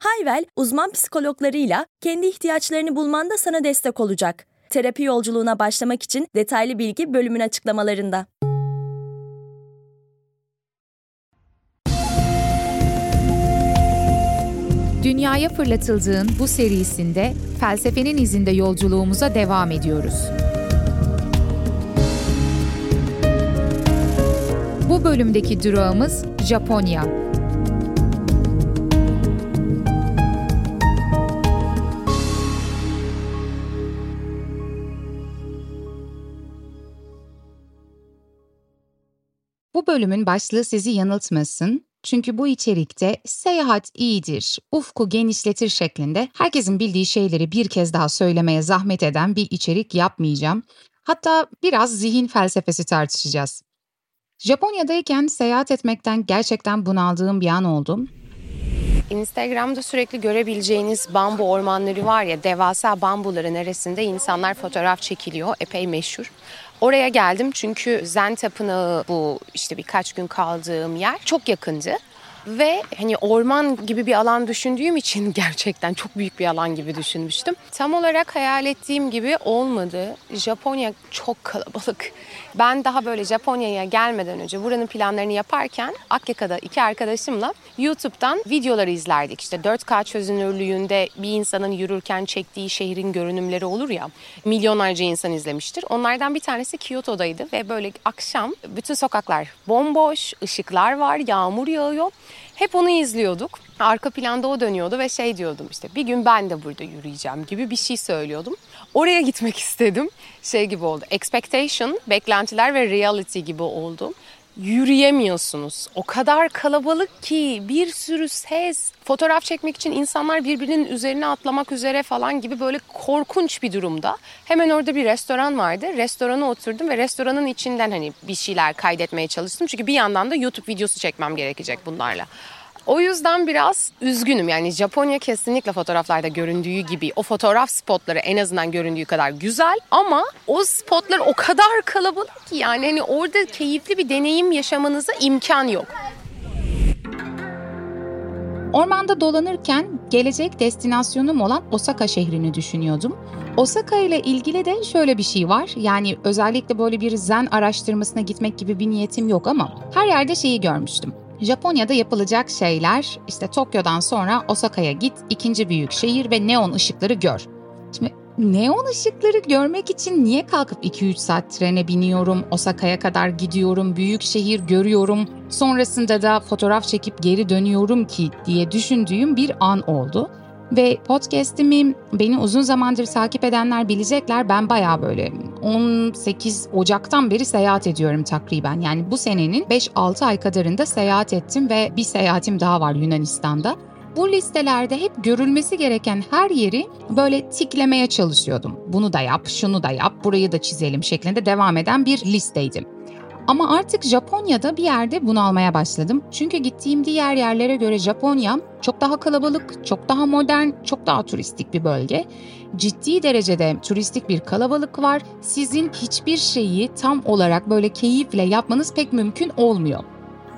Hayvel, uzman psikologlarıyla kendi ihtiyaçlarını bulmanda sana destek olacak. Terapi yolculuğuna başlamak için detaylı bilgi bölümün açıklamalarında. Dünyaya fırlatıldığın bu serisinde felsefenin izinde yolculuğumuza devam ediyoruz. Bu bölümdeki durağımız Japonya. Bu bölümün başlığı sizi yanıltmasın. Çünkü bu içerikte seyahat iyidir, ufku genişletir şeklinde herkesin bildiği şeyleri bir kez daha söylemeye zahmet eden bir içerik yapmayacağım. Hatta biraz zihin felsefesi tartışacağız. Japonya'dayken seyahat etmekten gerçekten bunaldığım bir an oldu. Instagram'da sürekli görebileceğiniz bambu ormanları var ya devasa bambuların arasında insanlar fotoğraf çekiliyor epey meşhur. Oraya geldim çünkü Zen Tapınağı bu işte birkaç gün kaldığım yer çok yakındı. Ve hani orman gibi bir alan düşündüğüm için gerçekten çok büyük bir alan gibi düşünmüştüm. Tam olarak hayal ettiğim gibi olmadı. Japonya çok kalabalık. Ben daha böyle Japonya'ya gelmeden önce buranın planlarını yaparken Akyaka'da iki arkadaşımla YouTube'dan videoları izlerdik. İşte 4K çözünürlüğünde bir insanın yürürken çektiği şehrin görünümleri olur ya. Milyonlarca insan izlemiştir. Onlardan bir tanesi Kyoto'daydı ve böyle akşam bütün sokaklar bomboş, ışıklar var, yağmur yağıyor. Hep onu izliyorduk. Arka planda o dönüyordu ve şey diyordum işte bir gün ben de burada yürüyeceğim gibi bir şey söylüyordum. Oraya gitmek istedim. Şey gibi oldu. Expectation, beklentiler ve reality gibi oldu. Yürüyemiyorsunuz. O kadar kalabalık ki bir sürü ses. Fotoğraf çekmek için insanlar birbirinin üzerine atlamak üzere falan gibi böyle korkunç bir durumda. Hemen orada bir restoran vardı. Restorana oturdum ve restoranın içinden hani bir şeyler kaydetmeye çalıştım. Çünkü bir yandan da YouTube videosu çekmem gerekecek bunlarla. O yüzden biraz üzgünüm. Yani Japonya kesinlikle fotoğraflarda göründüğü gibi o fotoğraf spotları en azından göründüğü kadar güzel ama o spotlar o kadar kalabalık ki yani hani orada keyifli bir deneyim yaşamanıza imkan yok. Ormanda dolanırken gelecek destinasyonum olan Osaka şehrini düşünüyordum. Osaka ile ilgili de şöyle bir şey var. Yani özellikle böyle bir zen araştırmasına gitmek gibi bir niyetim yok ama her yerde şeyi görmüştüm. Japonya'da yapılacak şeyler işte Tokyo'dan sonra Osaka'ya git, ikinci büyük şehir ve neon ışıkları gör. Şimdi neon ışıkları görmek için niye kalkıp 2-3 saat trene biniyorum, Osaka'ya kadar gidiyorum, büyük şehir görüyorum, sonrasında da fotoğraf çekip geri dönüyorum ki diye düşündüğüm bir an oldu. Ve podcast'imi beni uzun zamandır takip edenler bilecekler. Ben baya böyle 18 Ocak'tan beri seyahat ediyorum takriben. Yani bu senenin 5-6 ay kadarında seyahat ettim ve bir seyahatim daha var Yunanistan'da. Bu listelerde hep görülmesi gereken her yeri böyle tiklemeye çalışıyordum. Bunu da yap, şunu da yap, burayı da çizelim şeklinde devam eden bir listeydim. Ama artık Japonya'da bir yerde bunalmaya başladım. Çünkü gittiğim diğer yerlere göre Japonya çok daha kalabalık, çok daha modern, çok daha turistik bir bölge. Ciddi derecede turistik bir kalabalık var. Sizin hiçbir şeyi tam olarak böyle keyifle yapmanız pek mümkün olmuyor.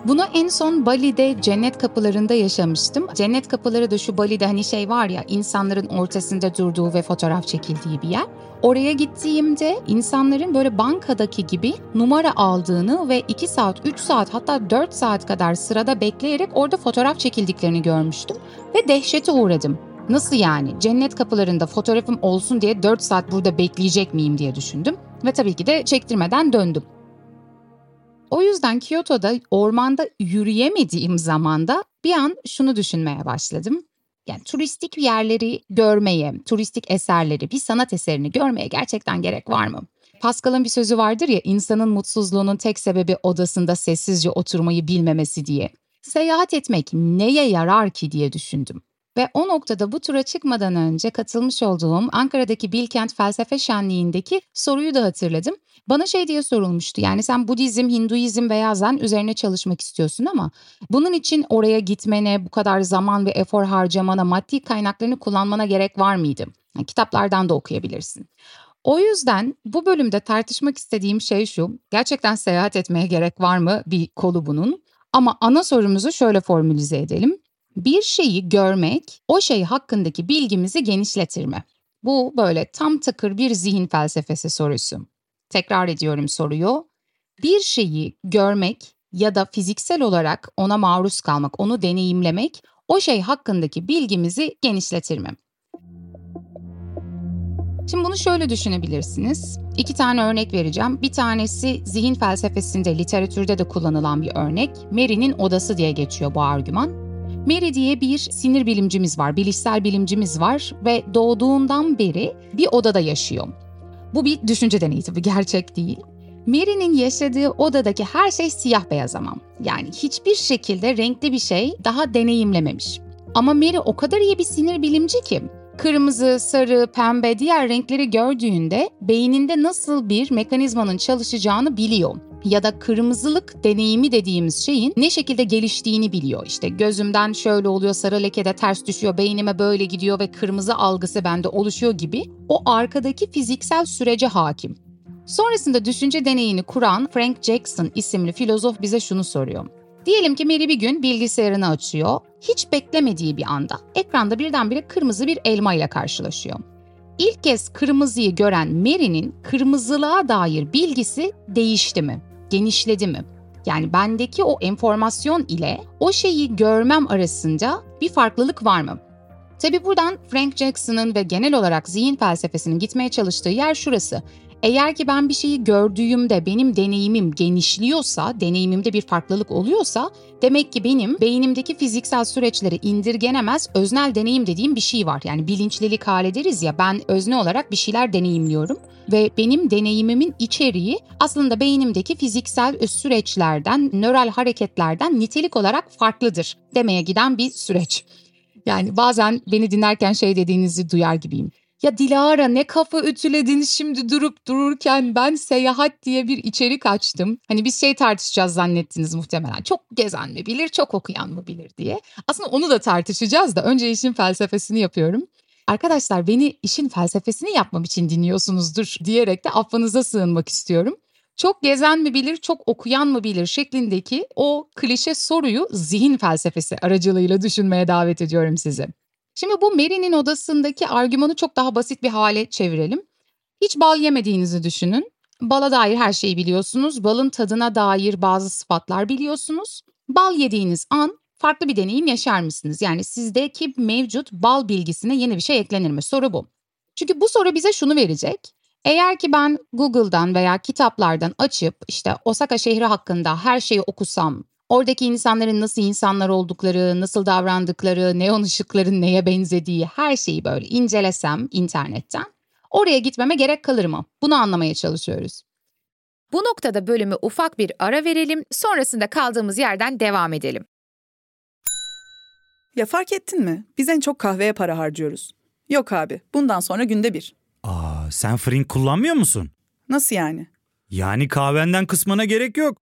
Bunu en son Bali'de cennet kapılarında yaşamıştım. Cennet kapıları da şu Bali'de hani şey var ya insanların ortasında durduğu ve fotoğraf çekildiği bir yer. Oraya gittiğimde insanların böyle bankadaki gibi numara aldığını ve 2 saat, 3 saat hatta 4 saat kadar sırada bekleyerek orada fotoğraf çekildiklerini görmüştüm ve dehşete uğradım. Nasıl yani? Cennet kapılarında fotoğrafım olsun diye 4 saat burada bekleyecek miyim diye düşündüm ve tabii ki de çektirmeden döndüm. O yüzden Kyoto'da ormanda yürüyemediğim zamanda bir an şunu düşünmeye başladım. Yani turistik yerleri görmeye, turistik eserleri, bir sanat eserini görmeye gerçekten gerek var mı? Pascal'ın bir sözü vardır ya insanın mutsuzluğunun tek sebebi odasında sessizce oturmayı bilmemesi diye. Seyahat etmek neye yarar ki diye düşündüm. Ve o noktada bu tura çıkmadan önce katılmış olduğum Ankara'daki Bilkent Felsefe Şenliği'ndeki soruyu da hatırladım. Bana şey diye sorulmuştu yani sen Budizm, Hinduizm veya Zen üzerine çalışmak istiyorsun ama bunun için oraya gitmene, bu kadar zaman ve efor harcamana, maddi kaynaklarını kullanmana gerek var mıydı? Yani kitaplardan da okuyabilirsin. O yüzden bu bölümde tartışmak istediğim şey şu. Gerçekten seyahat etmeye gerek var mı bir kolu bunun? Ama ana sorumuzu şöyle formülize edelim. Bir şeyi görmek o şey hakkındaki bilgimizi genişletir mi? Bu böyle tam takır bir zihin felsefesi sorusu. Tekrar ediyorum soruyu. Bir şeyi görmek ya da fiziksel olarak ona maruz kalmak, onu deneyimlemek o şey hakkındaki bilgimizi genişletir mi? Şimdi bunu şöyle düşünebilirsiniz. İki tane örnek vereceğim. Bir tanesi zihin felsefesinde, literatürde de kullanılan bir örnek. Mary'nin odası diye geçiyor bu argüman. Mary diye bir sinir bilimcimiz var, bilişsel bilimcimiz var ve doğduğundan beri bir odada yaşıyor. Bu bir düşünce deneyi tabii, gerçek değil. Mary'nin yaşadığı odadaki her şey siyah beyaz ama. Yani hiçbir şekilde renkli bir şey daha deneyimlememiş. Ama Mary o kadar iyi bir sinir bilimci ki kırmızı, sarı, pembe diğer renkleri gördüğünde beyninde nasıl bir mekanizmanın çalışacağını biliyor. Ya da kırmızılık deneyimi dediğimiz şeyin ne şekilde geliştiğini biliyor. İşte gözümden şöyle oluyor, sarı lekede ters düşüyor, beynime böyle gidiyor ve kırmızı algısı bende oluşuyor gibi o arkadaki fiziksel sürece hakim. Sonrasında düşünce deneyini kuran Frank Jackson isimli filozof bize şunu soruyor. Diyelim ki Mary bir gün bilgisayarını açıyor. Hiç beklemediği bir anda ekranda birdenbire kırmızı bir elma ile karşılaşıyor. İlk kez kırmızıyı gören Mary'nin kırmızılığa dair bilgisi değişti mi? Genişledi mi? Yani bendeki o enformasyon ile o şeyi görmem arasında bir farklılık var mı? Tabi buradan Frank Jackson'ın ve genel olarak zihin felsefesinin gitmeye çalıştığı yer şurası. Eğer ki ben bir şeyi gördüğümde benim deneyimim genişliyorsa, deneyimimde bir farklılık oluyorsa demek ki benim beynimdeki fiziksel süreçleri indirgenemez öznel deneyim dediğim bir şey var. Yani bilinçlilik hale deriz ya ben özne olarak bir şeyler deneyimliyorum ve benim deneyimimin içeriği aslında beynimdeki fiziksel süreçlerden, nöral hareketlerden nitelik olarak farklıdır demeye giden bir süreç. Yani bazen beni dinlerken şey dediğinizi duyar gibiyim. Ya Dilara ne kafa ütüledin şimdi durup dururken ben seyahat diye bir içerik açtım. Hani biz şey tartışacağız zannettiniz muhtemelen. Çok gezen mi bilir, çok okuyan mı bilir diye. Aslında onu da tartışacağız da önce işin felsefesini yapıyorum. Arkadaşlar beni işin felsefesini yapmam için dinliyorsunuzdur diyerek de affınıza sığınmak istiyorum. Çok gezen mi bilir, çok okuyan mı bilir şeklindeki o klişe soruyu zihin felsefesi aracılığıyla düşünmeye davet ediyorum sizi. Şimdi bu Mary'nin odasındaki argümanı çok daha basit bir hale çevirelim. Hiç bal yemediğinizi düşünün. Bala dair her şeyi biliyorsunuz. Balın tadına dair bazı sıfatlar biliyorsunuz. Bal yediğiniz an farklı bir deneyim yaşar mısınız? Yani sizdeki mevcut bal bilgisine yeni bir şey eklenir mi? Soru bu. Çünkü bu soru bize şunu verecek. Eğer ki ben Google'dan veya kitaplardan açıp işte Osaka şehri hakkında her şeyi okusam, Oradaki insanların nasıl insanlar oldukları, nasıl davrandıkları, neon ışıkların neye benzediği her şeyi böyle incelesem internetten oraya gitmeme gerek kalır mı? Bunu anlamaya çalışıyoruz. Bu noktada bölümü ufak bir ara verelim, sonrasında kaldığımız yerden devam edelim. Ya fark ettin mi? Biz en çok kahveye para harcıyoruz. Yok abi, bundan sonra günde bir. Aa, sen Frink kullanmıyor musun? Nasıl yani? Yani kahvenden kısmına gerek yok.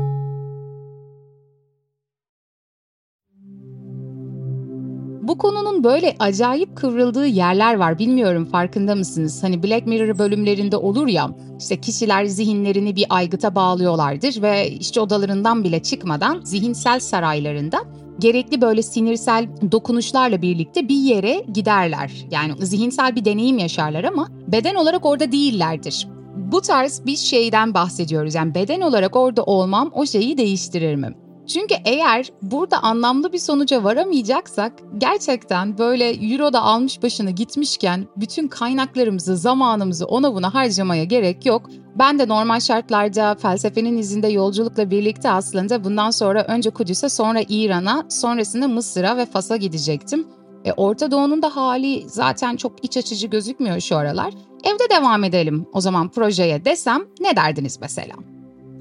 Bu konunun böyle acayip kıvrıldığı yerler var. Bilmiyorum farkında mısınız? Hani Black Mirror bölümlerinde olur ya işte kişiler zihinlerini bir aygıta bağlıyorlardır ve işçi odalarından bile çıkmadan zihinsel saraylarında gerekli böyle sinirsel dokunuşlarla birlikte bir yere giderler. Yani zihinsel bir deneyim yaşarlar ama beden olarak orada değillerdir. Bu tarz bir şeyden bahsediyoruz. Yani beden olarak orada olmam o şeyi değiştirir mi? Çünkü eğer burada anlamlı bir sonuca varamayacaksak gerçekten böyle Euro'da almış başını gitmişken bütün kaynaklarımızı, zamanımızı ona buna harcamaya gerek yok. Ben de normal şartlarda felsefenin izinde yolculukla birlikte aslında bundan sonra önce Kudüs'e sonra İran'a sonrasında Mısır'a ve Fas'a gidecektim. E, Orta Doğu'nun da hali zaten çok iç açıcı gözükmüyor şu aralar. Evde devam edelim o zaman projeye desem ne derdiniz mesela?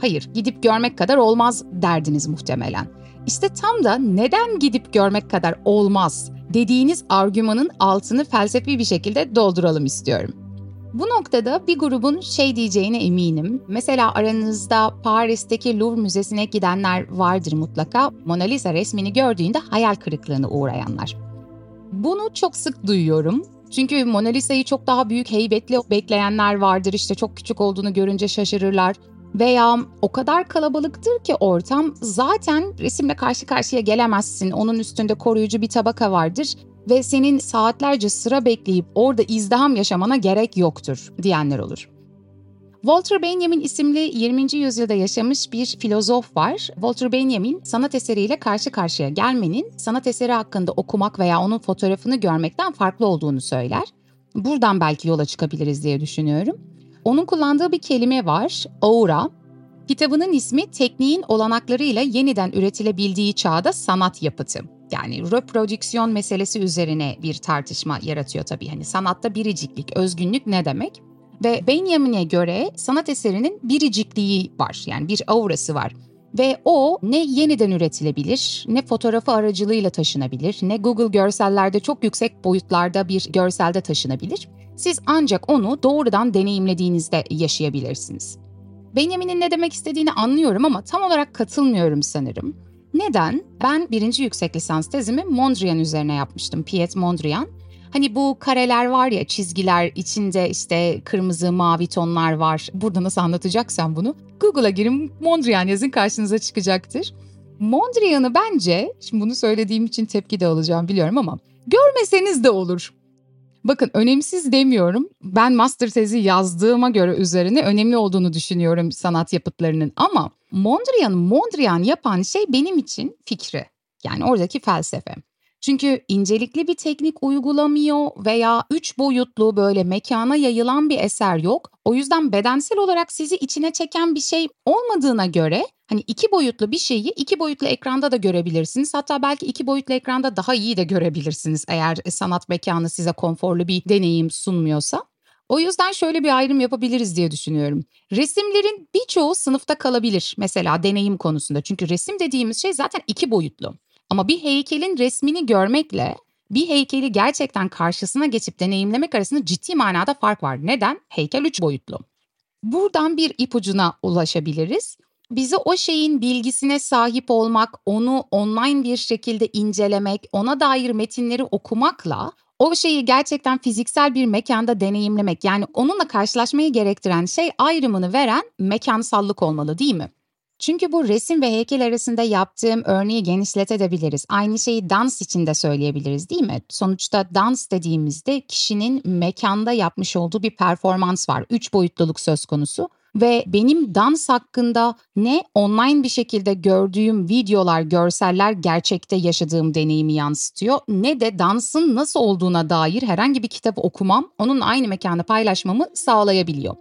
Hayır, gidip görmek kadar olmaz derdiniz muhtemelen. İşte tam da neden gidip görmek kadar olmaz dediğiniz argümanın altını felsefi bir şekilde dolduralım istiyorum. Bu noktada bir grubun şey diyeceğine eminim. Mesela aranızda Paris'teki Louvre Müzesi'ne gidenler vardır mutlaka. Mona Lisa resmini gördüğünde hayal kırıklığına uğrayanlar. Bunu çok sık duyuyorum. Çünkü Mona Lisa'yı çok daha büyük heybetle bekleyenler vardır. İşte çok küçük olduğunu görünce şaşırırlar. Veya o kadar kalabalıktır ki ortam zaten resimle karşı karşıya gelemezsin. Onun üstünde koruyucu bir tabaka vardır ve senin saatlerce sıra bekleyip orada izdiham yaşamana gerek yoktur diyenler olur. Walter Benjamin isimli 20. yüzyılda yaşamış bir filozof var. Walter Benjamin sanat eseriyle karşı karşıya gelmenin sanat eseri hakkında okumak veya onun fotoğrafını görmekten farklı olduğunu söyler. Buradan belki yola çıkabiliriz diye düşünüyorum. Onun kullandığı bir kelime var, aura. Kitabının ismi tekniğin olanaklarıyla yeniden üretilebildiği çağda sanat yapıtı. Yani reprodüksiyon meselesi üzerine bir tartışma yaratıyor tabii. Hani sanatta biriciklik, özgünlük ne demek? Ve Benjamin'e göre sanat eserinin biricikliği var. Yani bir aurası var. Ve o ne yeniden üretilebilir, ne fotoğrafı aracılığıyla taşınabilir, ne Google görsellerde çok yüksek boyutlarda bir görselde taşınabilir. Siz ancak onu doğrudan deneyimlediğinizde yaşayabilirsiniz. Benjamin'in ne demek istediğini anlıyorum ama tam olarak katılmıyorum sanırım. Neden? Ben birinci yüksek lisans tezimi Mondrian üzerine yapmıştım. Piet Mondrian. Hani bu kareler var ya çizgiler içinde işte kırmızı mavi tonlar var. Burada nasıl anlatacaksam bunu? Google'a girin Mondrian yazın karşınıza çıkacaktır. Mondrian'ı bence, şimdi bunu söylediğim için tepki de alacağım biliyorum ama görmeseniz de olur. Bakın önemsiz demiyorum. Ben master tezi yazdığıma göre üzerine önemli olduğunu düşünüyorum sanat yapıtlarının ama Mondrian Mondrian yapan şey benim için fikri. Yani oradaki felsefe. Çünkü incelikli bir teknik uygulamıyor veya üç boyutlu böyle mekana yayılan bir eser yok. O yüzden bedensel olarak sizi içine çeken bir şey olmadığına göre hani iki boyutlu bir şeyi iki boyutlu ekranda da görebilirsiniz. Hatta belki iki boyutlu ekranda daha iyi de görebilirsiniz eğer sanat mekanı size konforlu bir deneyim sunmuyorsa. O yüzden şöyle bir ayrım yapabiliriz diye düşünüyorum. Resimlerin birçoğu sınıfta kalabilir mesela deneyim konusunda. Çünkü resim dediğimiz şey zaten iki boyutlu. Ama bir heykelin resmini görmekle bir heykeli gerçekten karşısına geçip deneyimlemek arasında ciddi manada fark var. Neden? Heykel üç boyutlu. Buradan bir ipucuna ulaşabiliriz. Bizi o şeyin bilgisine sahip olmak, onu online bir şekilde incelemek, ona dair metinleri okumakla o şeyi gerçekten fiziksel bir mekanda deneyimlemek yani onunla karşılaşmayı gerektiren şey ayrımını veren mekansallık olmalı değil mi? Çünkü bu resim ve heykel arasında yaptığım örneği genişletebiliriz. Aynı şeyi dans için de söyleyebiliriz değil mi? Sonuçta dans dediğimizde kişinin mekanda yapmış olduğu bir performans var. Üç boyutluluk söz konusu. Ve benim dans hakkında ne online bir şekilde gördüğüm videolar, görseller gerçekte yaşadığım deneyimi yansıtıyor ne de dansın nasıl olduğuna dair herhangi bir kitap okumam onun aynı mekanı paylaşmamı sağlayabiliyor.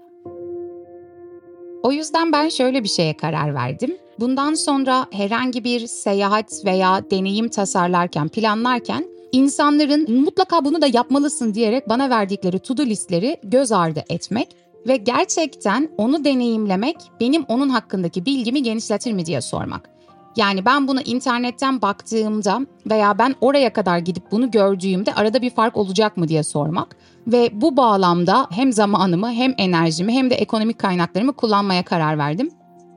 O yüzden ben şöyle bir şeye karar verdim. Bundan sonra herhangi bir seyahat veya deneyim tasarlarken, planlarken insanların mutlaka bunu da yapmalısın diyerek bana verdikleri to-do listleri göz ardı etmek ve gerçekten onu deneyimlemek benim onun hakkındaki bilgimi genişletir mi diye sormak. Yani ben bunu internetten baktığımda veya ben oraya kadar gidip bunu gördüğümde arada bir fark olacak mı diye sormak ve bu bağlamda hem zamanımı hem enerjimi hem de ekonomik kaynaklarımı kullanmaya karar verdim.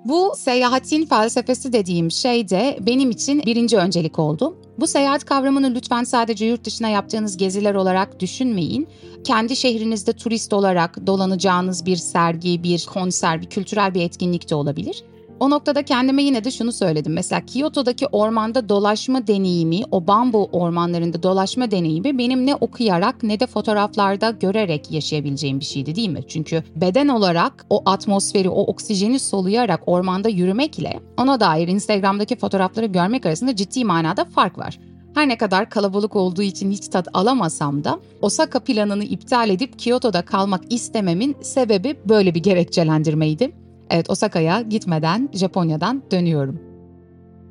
Bu seyahatin felsefesi dediğim şey de benim için birinci öncelik oldu. Bu seyahat kavramını lütfen sadece yurt dışına yaptığınız geziler olarak düşünmeyin. Kendi şehrinizde turist olarak dolanacağınız bir sergi, bir konser, bir kültürel bir etkinlik de olabilir. O noktada kendime yine de şunu söyledim. Mesela Kyoto'daki ormanda dolaşma deneyimi, o bambu ormanlarında dolaşma deneyimi benim ne okuyarak ne de fotoğraflarda görerek yaşayabileceğim bir şeydi değil mi? Çünkü beden olarak o atmosferi, o oksijeni soluyarak ormanda yürümekle ona dair Instagram'daki fotoğrafları görmek arasında ciddi manada fark var. Her ne kadar kalabalık olduğu için hiç tat alamasam da Osaka planını iptal edip Kyoto'da kalmak istememin sebebi böyle bir gerekçelendirmeydi. Evet Osaka'ya gitmeden Japonya'dan dönüyorum.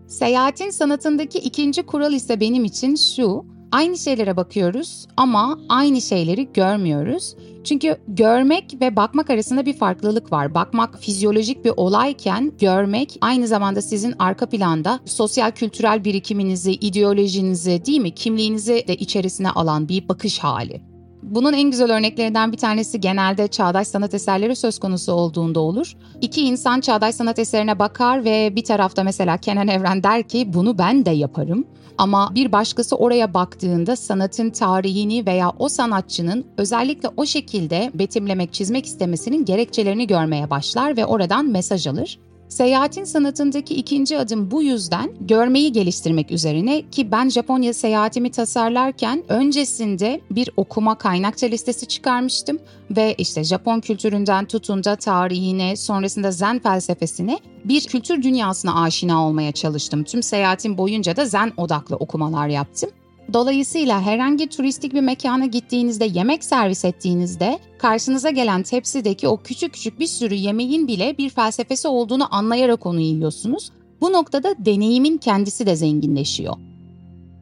Seyahatin sanatındaki ikinci kural ise benim için şu. Aynı şeylere bakıyoruz ama aynı şeyleri görmüyoruz. Çünkü görmek ve bakmak arasında bir farklılık var. Bakmak fizyolojik bir olayken görmek aynı zamanda sizin arka planda sosyal kültürel birikiminizi, ideolojinizi değil mi kimliğinizi de içerisine alan bir bakış hali. Bunun en güzel örneklerinden bir tanesi genelde çağdaş sanat eserleri söz konusu olduğunda olur. İki insan çağdaş sanat eserine bakar ve bir tarafta mesela Kenan Evren der ki bunu ben de yaparım. Ama bir başkası oraya baktığında sanatın tarihini veya o sanatçının özellikle o şekilde betimlemek, çizmek istemesinin gerekçelerini görmeye başlar ve oradan mesaj alır. Seyahatin sanatındaki ikinci adım bu yüzden görmeyi geliştirmek üzerine ki ben Japonya seyahatimi tasarlarken öncesinde bir okuma kaynakça listesi çıkarmıştım ve işte Japon kültüründen tutun da tarihine, sonrasında Zen felsefesine bir kültür dünyasına aşina olmaya çalıştım. Tüm seyahatim boyunca da Zen odaklı okumalar yaptım. Dolayısıyla herhangi turistik bir mekana gittiğinizde yemek servis ettiğinizde karşınıza gelen tepsideki o küçük küçük bir sürü yemeğin bile bir felsefesi olduğunu anlayarak onu yiyorsunuz. Bu noktada deneyimin kendisi de zenginleşiyor.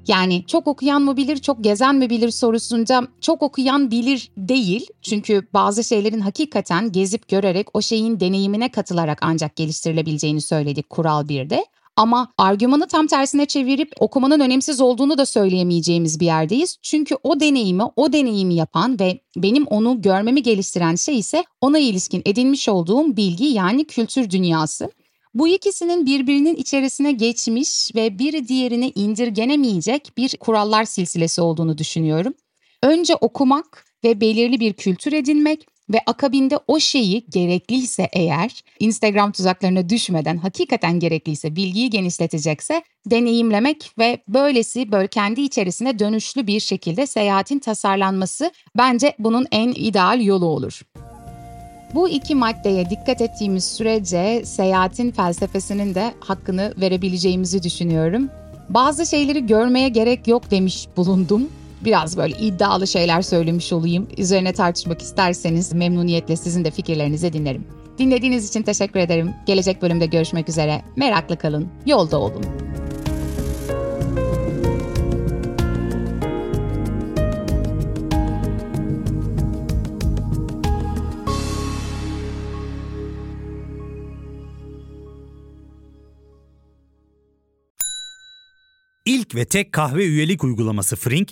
Yani çok okuyan mı bilir, çok gezen mi bilir sorusunca çok okuyan bilir değil. Çünkü bazı şeylerin hakikaten gezip görerek o şeyin deneyimine katılarak ancak geliştirilebileceğini söyledik kural 1'de. Ama argümanı tam tersine çevirip okumanın önemsiz olduğunu da söyleyemeyeceğimiz bir yerdeyiz. Çünkü o deneyimi, o deneyimi yapan ve benim onu görmemi geliştiren şey ise ona ilişkin edinmiş olduğum bilgi yani kültür dünyası. Bu ikisinin birbirinin içerisine geçmiş ve biri diğerine indirgenemeyecek bir kurallar silsilesi olduğunu düşünüyorum. Önce okumak ve belirli bir kültür edinmek ve akabinde o şeyi gerekliyse eğer Instagram tuzaklarına düşmeden hakikaten gerekliyse bilgiyi genişletecekse deneyimlemek ve böylesi böyle kendi içerisine dönüşlü bir şekilde seyahatin tasarlanması bence bunun en ideal yolu olur. Bu iki maddeye dikkat ettiğimiz sürece seyahatin felsefesinin de hakkını verebileceğimizi düşünüyorum. Bazı şeyleri görmeye gerek yok demiş bulundum biraz böyle iddialı şeyler söylemiş olayım. Üzerine tartışmak isterseniz memnuniyetle sizin de fikirlerinizi dinlerim. Dinlediğiniz için teşekkür ederim. Gelecek bölümde görüşmek üzere. Meraklı kalın, yolda olun. İlk ve tek kahve üyelik uygulaması Frink,